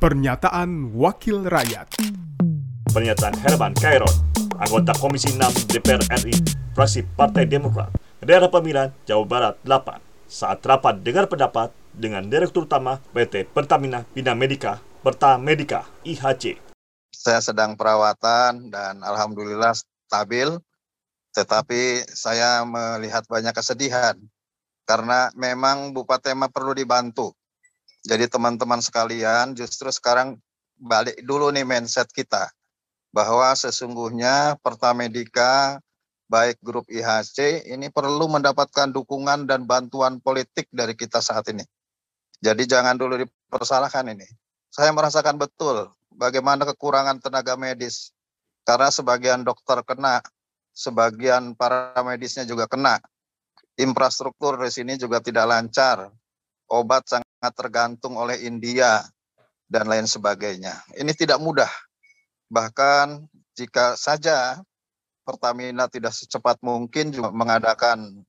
Pernyataan Wakil Rakyat Pernyataan Herman Kairon, anggota Komisi 6 DPR RI, fraksi Partai Demokrat, daerah pemilihan Jawa Barat 8, saat rapat dengar pendapat dengan Direktur Utama PT Pertamina Bina Medica, Pertamedica, IHC. Saya sedang perawatan dan alhamdulillah stabil, tetapi saya melihat banyak kesedihan karena memang Bupati Tema perlu dibantu. Jadi teman-teman sekalian justru sekarang balik dulu nih mindset kita bahwa sesungguhnya Pertamedika baik grup IHC ini perlu mendapatkan dukungan dan bantuan politik dari kita saat ini. Jadi jangan dulu dipersalahkan ini. Saya merasakan betul bagaimana kekurangan tenaga medis karena sebagian dokter kena, sebagian para medisnya juga kena. Infrastruktur di sini juga tidak lancar. Obat sangat sangat tergantung oleh India dan lain sebagainya. Ini tidak mudah. Bahkan jika saja Pertamina tidak secepat mungkin juga mengadakan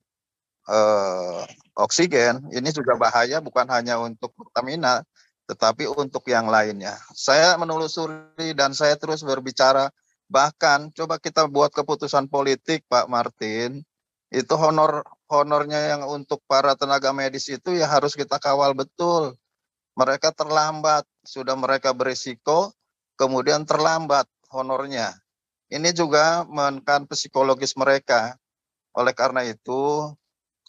uh, oksigen, ini juga bahaya bukan hanya untuk Pertamina, tetapi untuk yang lainnya. Saya menelusuri dan saya terus berbicara, bahkan coba kita buat keputusan politik Pak Martin, itu honor honornya yang untuk para tenaga medis itu ya harus kita kawal betul. Mereka terlambat, sudah mereka berisiko, kemudian terlambat honornya. Ini juga menekan psikologis mereka. Oleh karena itu,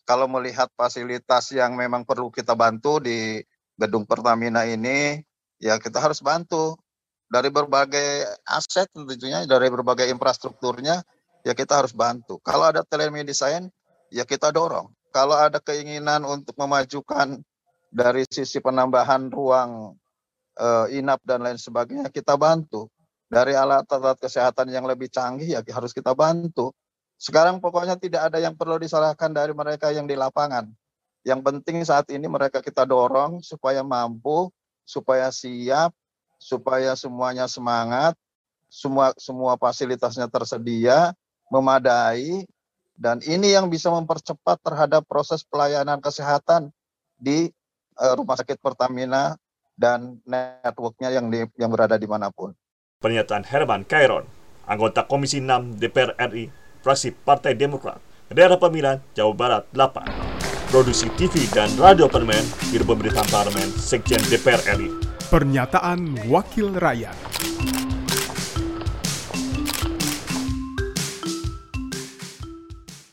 kalau melihat fasilitas yang memang perlu kita bantu di gedung Pertamina ini, ya kita harus bantu dari berbagai aset tentunya, dari berbagai infrastrukturnya, ya kita harus bantu. Kalau ada telemedicine, ya kita dorong. Kalau ada keinginan untuk memajukan dari sisi penambahan ruang uh, inap dan lain sebagainya, kita bantu. Dari alat-alat kesehatan yang lebih canggih, ya harus kita bantu. Sekarang pokoknya tidak ada yang perlu disalahkan dari mereka yang di lapangan. Yang penting saat ini mereka kita dorong supaya mampu, supaya siap, supaya semuanya semangat, semua semua fasilitasnya tersedia, memadai dan ini yang bisa mempercepat terhadap proses pelayanan kesehatan di uh, rumah sakit Pertamina dan networknya yang di, yang berada di mana pun. Pernyataan Herman Kairon, anggota Komisi 6 DPR RI, fraksi Partai Demokrat, daerah pemilihan Jawa Barat 8. Produksi TV dan radio permen, Biro Pemberitaan Parlemen, Sekjen DPR RI. Pernyataan Wakil Rakyat.